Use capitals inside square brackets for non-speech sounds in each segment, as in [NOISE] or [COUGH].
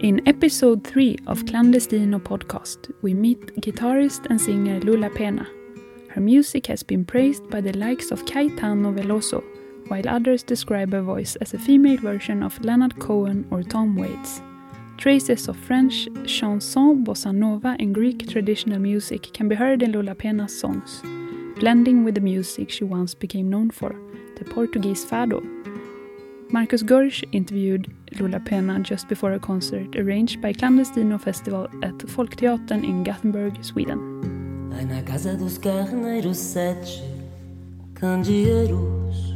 In episode 3 of Clandestino podcast, we meet guitarist and singer Lula Pena. Her music has been praised by the likes of Caetano Veloso, while others describe her voice as a female version of Leonard Cohen or Tom Waits. Traces of French chanson, bossa nova, and Greek traditional music can be heard in Lola Pena's songs, blending with the music she once became known for, the Portuguese fado. Marcus Gorsch interviewed Lola Pena just before a concert arranged by Clandestino Festival at Folkteatern in Gothenburg, Sweden. Ai na casa dos carneiros sete candeeiros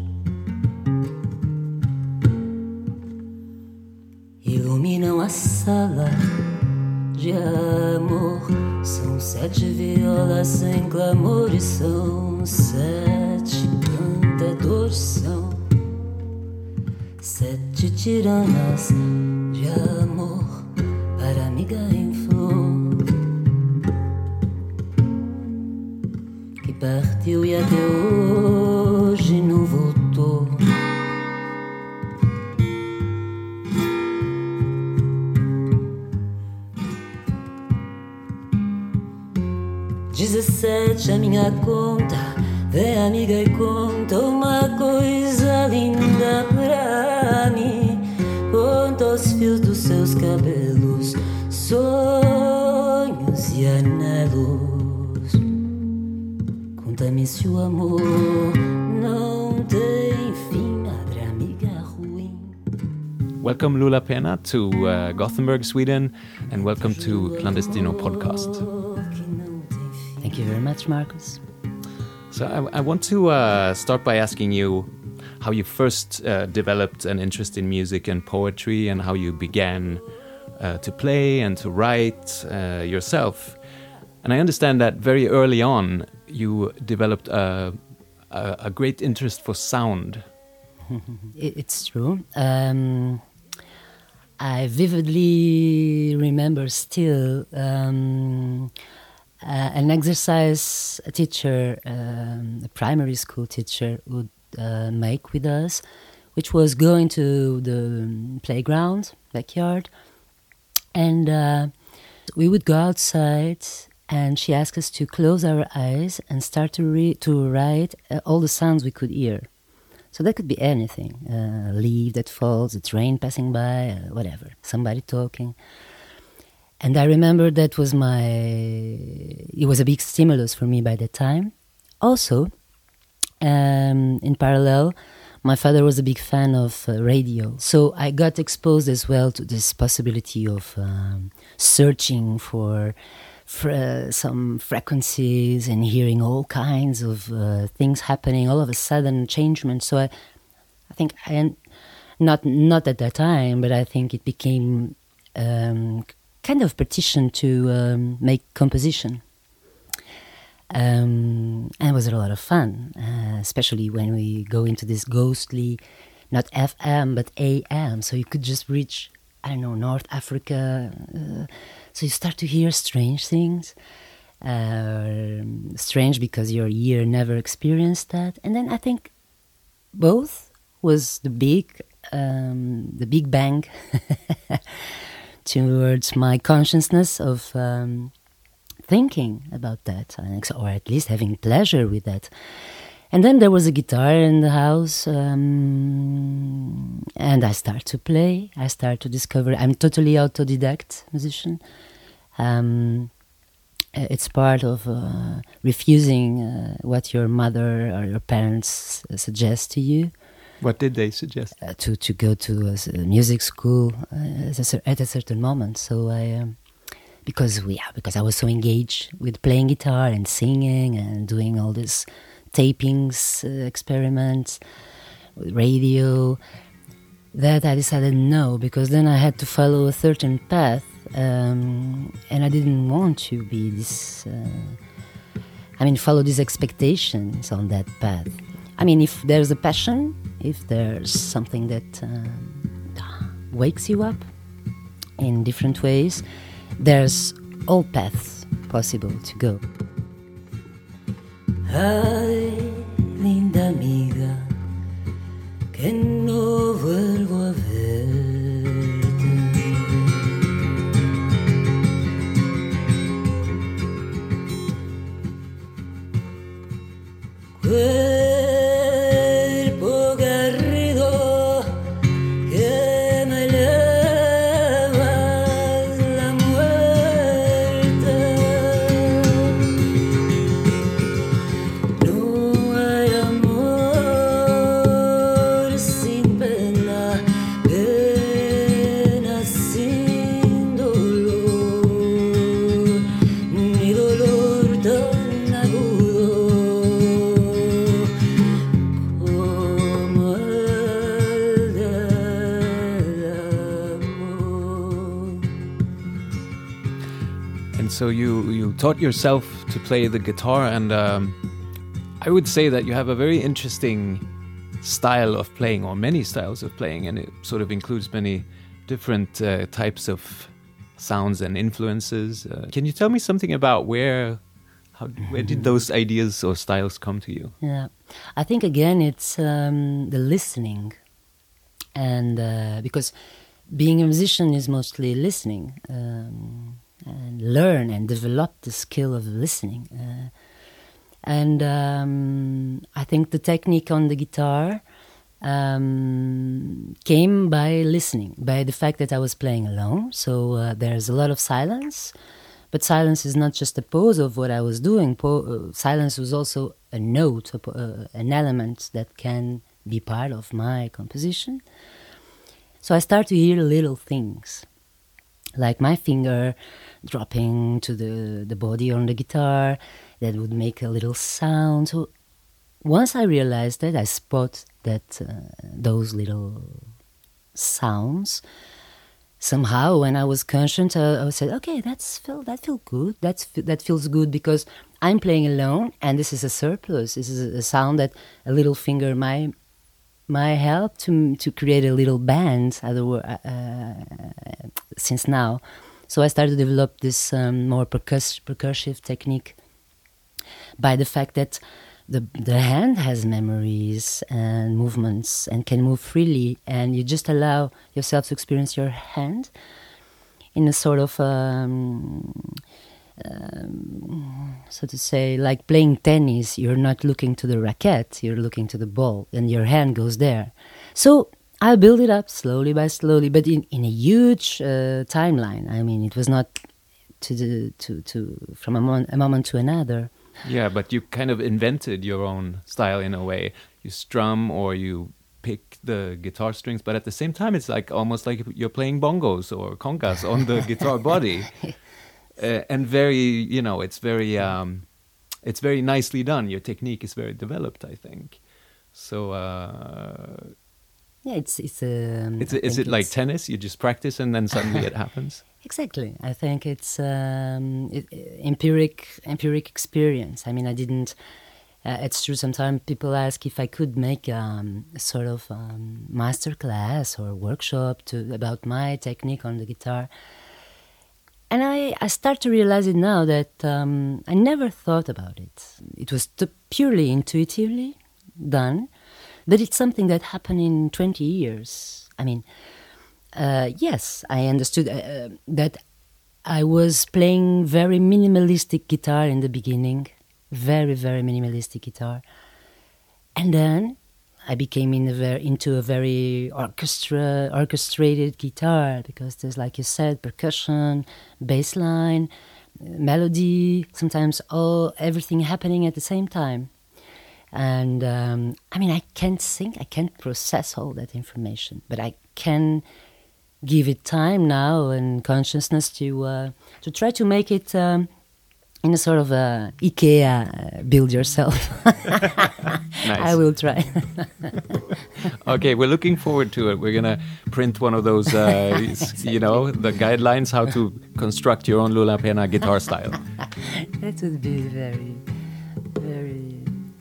sala de amor. São sete violas sem clamor e são sete cantadores são Sete tiranas de amor para amiga em flor que partiu e até Minha conta Vem amiga e conta uma coisa linda pra mim. Conta os fios dos seus cabelos, sonhos e anelos. Conta-me se o amor não tem fim, abre amiga ruim. Welcome Lula Pena to uh, Gothenburg, Sweden, and welcome to Clandestino podcast. Much, Marcus. So I, I want to uh, start by asking you how you first uh, developed an interest in music and poetry, and how you began uh, to play and to write uh, yourself. And I understand that very early on you developed a, a, a great interest for sound. [LAUGHS] it's true. Um, I vividly remember still. Um, uh, an exercise teacher, um, a primary school teacher, would uh, make with us, which was going to the playground, backyard, and uh, we would go outside. And she asked us to close our eyes and start to to write uh, all the sounds we could hear. So that could be anything: uh, a leaf that falls, a train passing by, uh, whatever, somebody talking and I remember that was my it was a big stimulus for me by that time. Also, um, in parallel, my father was a big fan of uh, radio, so I got exposed as well to this possibility of um, searching for fr- some frequencies and hearing all kinds of uh, things happening all of a sudden changement. So I, I think I not not at that time, but I think it became um, kind of petition to um, make composition. Um, and it was a lot of fun, uh, especially when we go into this ghostly, not FM, but AM. So you could just reach, I don't know, North Africa. Uh, so you start to hear strange things. Uh, strange because your ear never experienced that. And then I think both was the big, um, the big bang. [LAUGHS] towards my consciousness of um, thinking about that, or at least having pleasure with that. And then there was a guitar in the house, um, and I start to play. I start to discover. I'm totally autodidact musician. Um, it's part of uh, refusing uh, what your mother or your parents suggest to you. What did they suggest? Uh, to to go to a music school uh, at, a, certain moment. So I, um, because we because I was so engaged with playing guitar and singing and doing all these tapings uh, experiments with radio, that I decided no, because then I had to follow a certain path, um, and I didn't want to be this. Uh, I mean, follow these expectations on that path. I mean, if there's a passion, if there's something that um, wakes you up in different ways, there's all paths possible to go. Ay, linda amiga, que so you you taught yourself to play the guitar, and um, I would say that you have a very interesting style of playing, or many styles of playing, and it sort of includes many different uh, types of sounds and influences. Uh, can you tell me something about where? How, where did those ideas or styles come to you? Yeah, I think again it's um, the listening, and uh, because being a musician is mostly listening um, and learn and develop the skill of listening. Uh, and um, I think the technique on the guitar um, came by listening, by the fact that I was playing alone. So uh, there's a lot of silence, but silence is not just a pose of what I was doing. Po- uh, silence was also a note, a uh, an element that can be part of my composition. So I start to hear little things, like my finger dropping to the, the body on the guitar that would make a little sound. So once I realized that, I spot that uh, those little sounds. Somehow, when I was conscious, uh, I said, "Okay, that's feel that feel good. That's that feels good because I'm playing alone, and this is a surplus. This is a, sound that a little finger might might help to to create a little band. Other uh, since now, so I started to develop this um, more percuss- percussive technique by the fact that the the hand has memories and movements and can move freely, and you just allow yourself to experience your hand in a sort of um, um, so to say, like playing tennis. You're not looking to the racket; you're looking to the ball, and your hand goes there. So I build it up slowly by slowly, but in, in a huge uh, timeline. I mean, it was not to the to to from a, mon- a moment to another. Yeah, but you kind of invented your own style in a way. You strum or you pick the guitar strings, but at the same time, it's like almost like you're playing bongos or congas on the [LAUGHS] guitar body, [LAUGHS] uh, and very, you know, it's very, um, it's very nicely done. Your technique is very developed, I think. So, uh, Yeah, it's it's um, it's, is it like tennis? You just practice and then suddenly it [LAUGHS] happens. Exactly. I think it's um, it, empiric empiric experience. I mean, I didn't. Uh, it's true. Sometimes people ask if I could make um, a sort of um, master class or workshop to about my technique on the guitar. And I, I start to realize it now that um, I never thought about it. It was t- purely intuitively done, but it's something that happened in 20 years. I mean, uh, yes, I understood uh, uh, that I was playing very minimalistic guitar in the beginning, very very minimalistic guitar, and then I became in a into a very orchestra orchestrated guitar because there's like you said percussion, bass line, melody, sometimes all everything happening at the same time. And um, I mean, I can't think, I can't process all that information, but I can give it time now and consciousness to uh, to try to make it um, in a sort of a IKEA uh, build yourself. [LAUGHS] I will try. [LAUGHS] Okay, we're looking forward to it. We're gonna print one of those, uh, [LAUGHS] you know, the guidelines how to construct your own Lula Pena guitar style. that would be very, very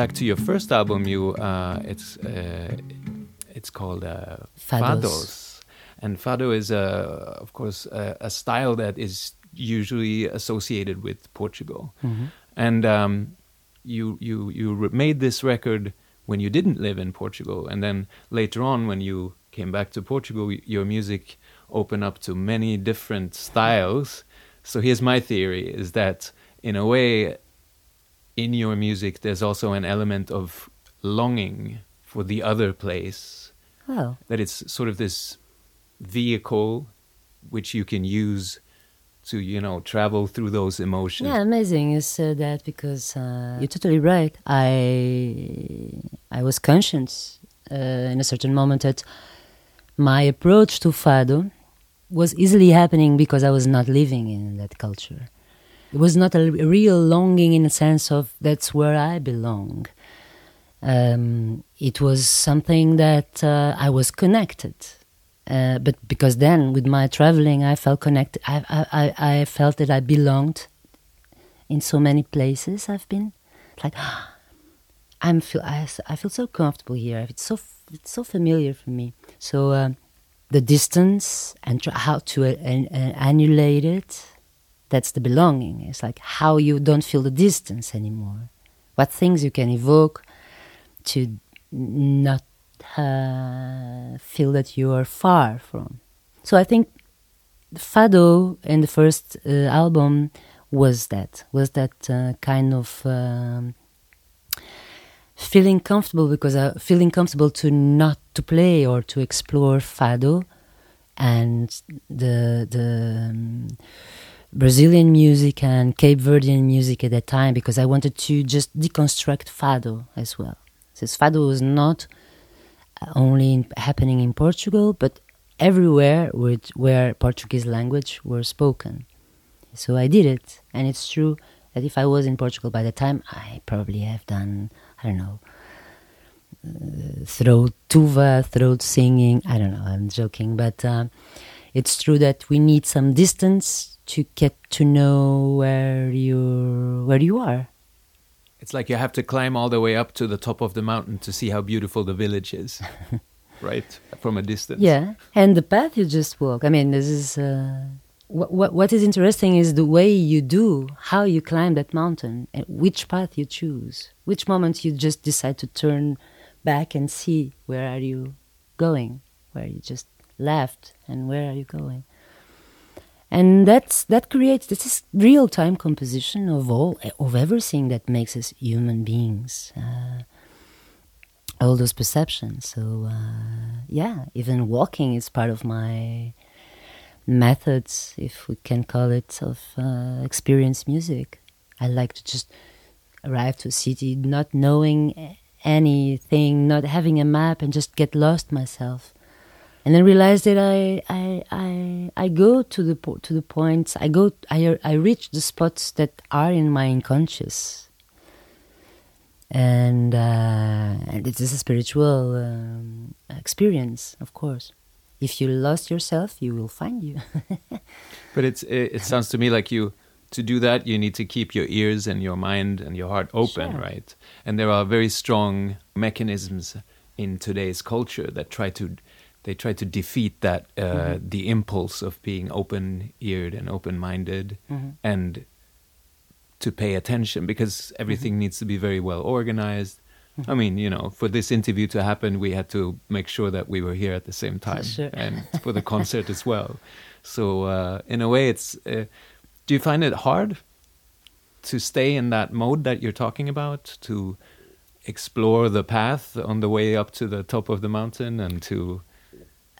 back to your first album, you uh, it's uh, it's called uh, Phados. Phados. and Fado is uh, of course a, a style that is usually associated with Portugal. And um, you you you re- made this record when you didn't live in Portugal, and then later on when you came back to Portugal, your music opened up to many different styles. So here's my theory: is that in a way, in your music, there's also an element of longing for the other place. Well, That it's sort of this vehicle which you can use to, you know, travel through those emotions. yeah, amazing you said that because uh, you're totally right. I I was conscious uh, in a certain moment that my approach to fado was easily happening because I was not living in that culture. It was not a real longing in a sense of that's where I belong. Um, it was something that uh, I was connected. Uh, but because then with my traveling, I felt connected. I, I, I, felt that I belonged in so many places I've been. Like, [GASPS] I'm feel I, I feel so comfortable here. It's so it's so familiar for me. So um, the distance and how to uh, uh, annulate it. That's the belonging. It's like how you don't feel the distance anymore. What things you can evoke to not uh, feel that you are far from. So I think Fado in the first uh, album was that was that uh, kind of um, feeling comfortable because uh, feeling comfortable to not to play or to explore Fado and the the um, Brazilian music and Cape Verdean music at that time because I wanted to just deconstruct Fado as well. Since Fado was not only in, happening in Portugal, but everywhere with, where Portuguese language were spoken. So I did it, and it's true that if I was in Portugal by the time, I probably have done I don't know uh, throat tuva, throat singing. I don't know. I'm joking, but uh, it's true that we need some distance to get to know where you where you are. It's like you have to climb all the way up to the top of the mountain to see how beautiful the village is, [LAUGHS] right? From a distance. Yeah, and the path you just walk. I mean, this is uh, what, what what is interesting is the way you do, how you climb that mountain, and which path you choose, which moment you just decide to turn back and see where are you going, where you just left, and where are you going. And that's that creates this is real time composition of all of everything that makes us human beings. Uh, all those perceptions. So uh, yeah, even walking is part of my methods, if we can call it, of uh, experience music. I like to just arrive to a city not knowing anything, not having a map, and just get lost myself. And then realize that I, I, I, I go to the po- to the points. I go. I, I reach the spots that are in my unconscious and uh, and it is a spiritual um, experience, of course. If you lost yourself, you will find you. [LAUGHS] But it's it, it sounds to me like you to do that, you need to keep your ears and your mind and your heart open, Sure. right? And there are very strong mechanisms in today's culture that try to they try to defeat that uh, Mm-hmm. the impulse of being open-eared and open-minded Mhm. and to pay attention because everything needs to be very well organized. I mean, you know, for this interview to happen, we had to make sure that we were here at the same time, Sure. and for the [LAUGHS] concert as well. So, uh, in a way, it's. Uh, do you find it hard to stay in that mode that you're talking about to explore the path on the way up to the top of the mountain and to?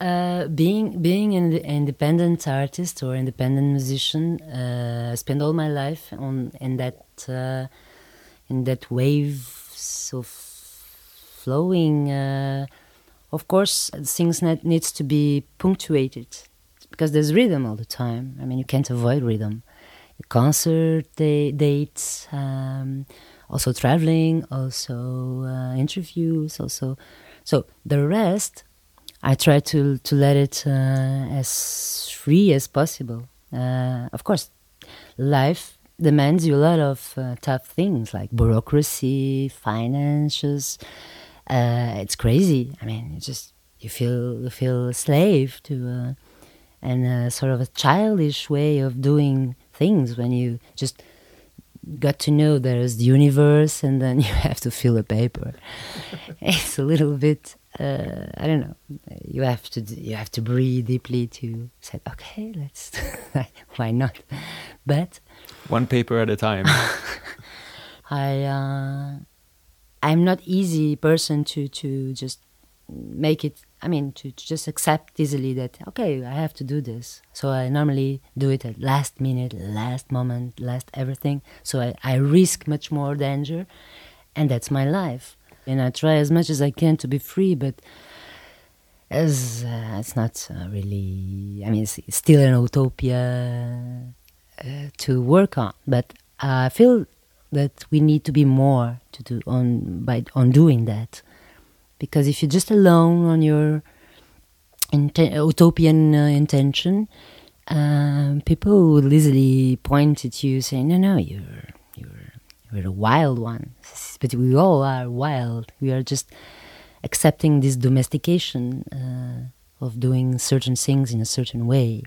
Uh, being being an independent artist or independent musician, uh, I spent all my life on in that uh, in that waves of flowing. Uh, of course, things net needs to be punctuated because there's rhythm all the time. I mean, you can't avoid rhythm. Concert da- dates, um, also traveling, also uh, interviews, also. So the rest I try to to let it uh, as free as possible. Uh, of course, life demands you a lot of uh, tough things like bureaucracy, finances. Uh, it's crazy. I mean, you just you feel you feel a slave to, uh, and uh, sort of a childish way of doing things when you just got to know there's the universe and then [LAUGHS] you have to fill a paper. [LAUGHS] it's a little bit uh, I don't know. You have to you have to breathe deeply to say okay, let's [LAUGHS] why not? But One paper at a time. [LAUGHS] I uh, I'm not easy person to to just make it. I mean to, to just accept easily that okay, I have to do this. So I normally do it at last minute, last moment, last everything. So I, I risk much more danger, and that's my life. And I try as much as I can to be free, but as uh, it's not uh, really. I mean, it's, still an utopia uh, to work on. But I feel that we need to be more to do on by on doing that, because if you're just alone on your inten- utopian uh, intention, um, people will easily point at you saying, "No, no, you're you're you're a wild one." But we all are wild. We are just accepting this domestication uh, of doing certain things in a certain way.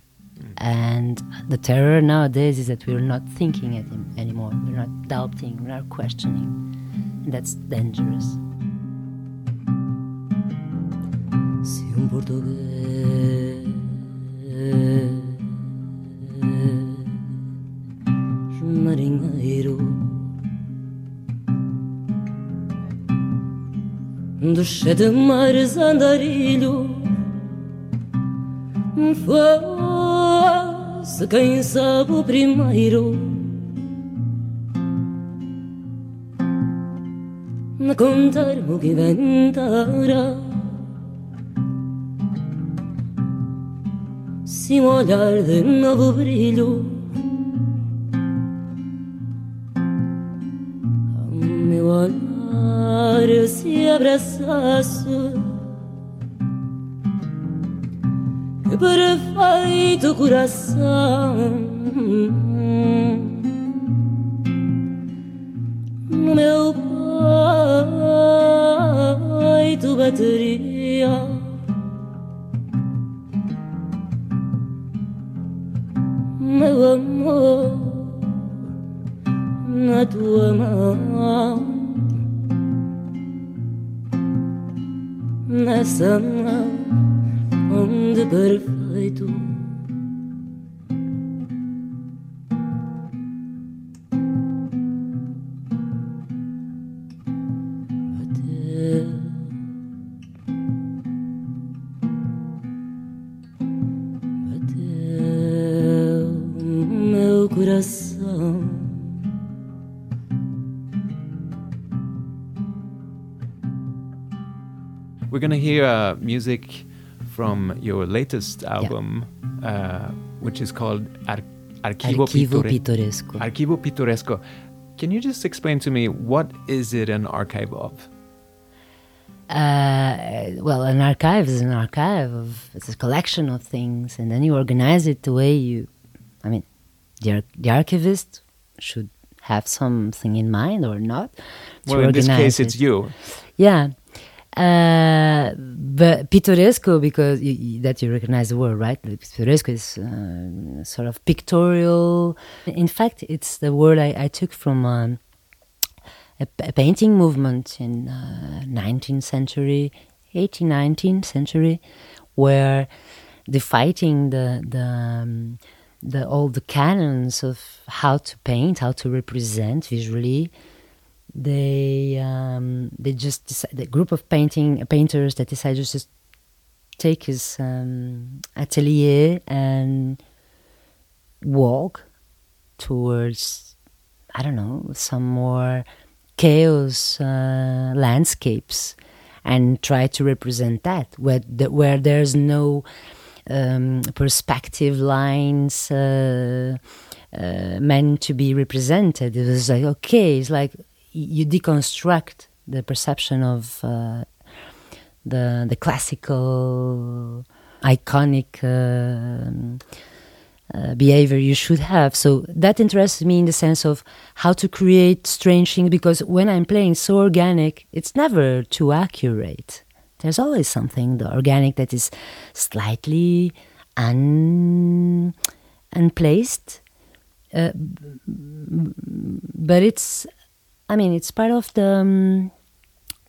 And the terror nowadays is that we're not thinking it an- anymore. We're not doubting. We're not questioning. And that's dangerous. Se um português marinheiro dos sete mares andarilho fosse quem sabe o primeiro. A contar-me o que inventara se um olhar de novo brilho abraçasse. Que perfeito coração. No meu peito bateria. Meu amor na tua mão nessa mão onde perfeito gonna hear uh, music from your latest album, uh, which is called Ar- Archivo, Pittore- Pittoresco. Archivo Pittoresco. Can you just explain to me what is it an archive of? Uh, well, an archive is an archive of it's a collection of things, and then you organize it the way you, I mean, the, the archivist should have something in mind or not. Well, in this case, it's you. Yeah. Uh, but pittoresco, because you, you- that you recognize the word, right? Pittoresco is uh, sort of pictorial. In fact, it's the word I, I took from um, a, a painting movement in uh, 19th century, 18th, 19th century, where the fighting the the um, the all the canons of how to paint, how to represent visually they um, they just decide, the group of painting painters that decided to just take his um, atelier and walk towards I don't know some more chaos uh, landscapes and try to represent that where the, where there's no um, perspective lines uh, uh, meant to be represented. It was like okay, it's like you deconstruct the perception of uh, the the classical iconic um, uh, behavior you should have. So that interests me in the sense of how to create strange things because when I'm playing so organic, it's never too accurate. There's always something the organic that is slightly un unplaced, uh, but it's I mean, it's part of the, um,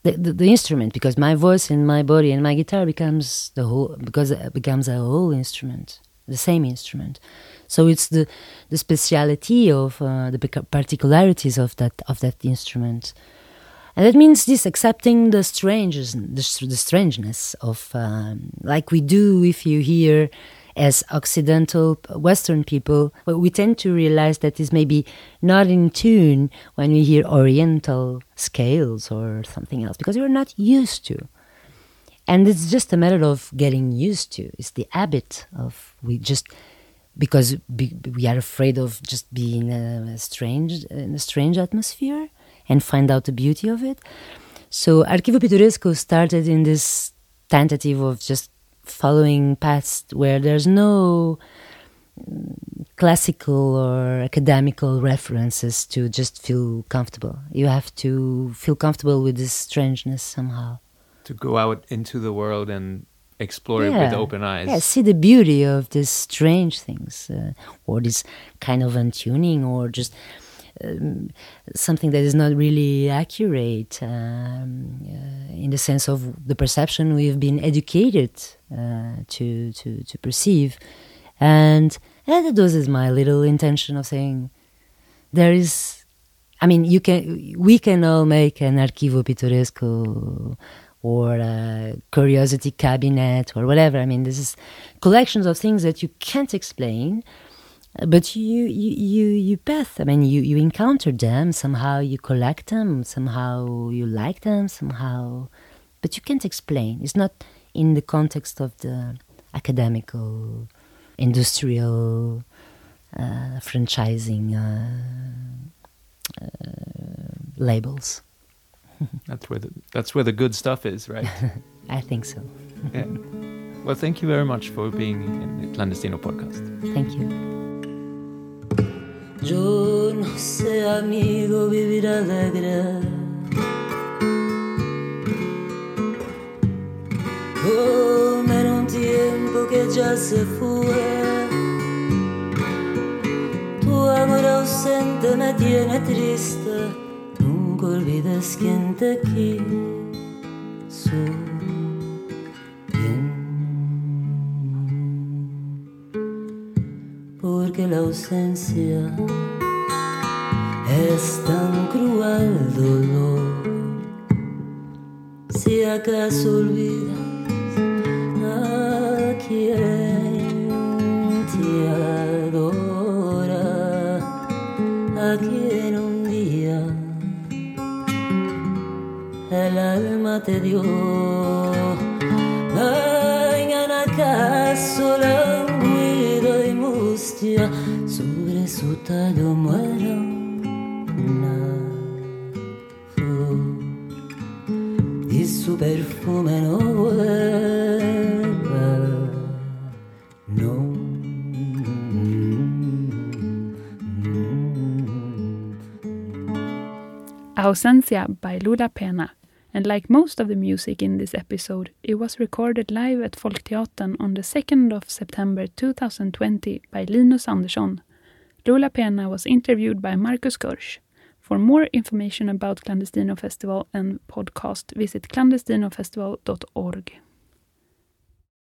the, the the instrument because my voice and my body and my guitar becomes the whole because it becomes a whole instrument, the same instrument. So it's the the speciality of uh, the particularities of that of that instrument, and that means this accepting the strangeness, the, the strangeness of um, like we do if you hear as Occidental Western people, we tend to realize that is maybe not in tune when we hear Oriental scales or something else because we're not used to. And it's just a matter of getting used to. It's the habit of we just because we are afraid of just being a, a strange in a strange atmosphere and find out the beauty of it. So Archivo Pittoresco started in this tentative of just following paths where there's no mm, classical or academical references to just feel comfortable. You have to feel comfortable with this strangeness somehow. To go out into the world and explore it with open eyes. Yeah, see the beauty of these strange things, uh, or this kind of untuning, or just um, something that is not really accurate um, uh, in the sense of the perception we've been educated uh, to, to to perceive, and and that is my little intention of saying there is. I mean, you can. We can all make an archivo pittoresco or a curiosity cabinet or whatever. I mean, this is collections of things that you can't explain, but you you you you path. I mean, you you encounter them somehow. You collect them somehow. You like them somehow, but you can't explain. It's not in the context of the academical, industrial, uh, franchising uh, uh, labels. [LAUGHS] That's where the that's where the good stuff is, right? [LAUGHS] I think so. yeah. Well, thank you very much for being in the Clandestino podcast. Thank you. Yo no sé, amigo, vivir alegre. Como en un tiempo que ya se fue. Tu amor ausente me tiene triste. Nunca olvides quién te quiso es tan cruel dolor. Si acaso olvidas a quien te adora, a quien un día el alma te dio. Acaso languido y injusticia sobre su tallo muero una flor no no Ausencia bailura pena. And like most of the music in this episode, it was recorded live at Folkteatern on the 2nd of September 2020 by Linus Andersson. Lula Pena was interviewed by Marcus Görsch. For more information about Clandestino Festival and podcast, visit clandestinofestival.org.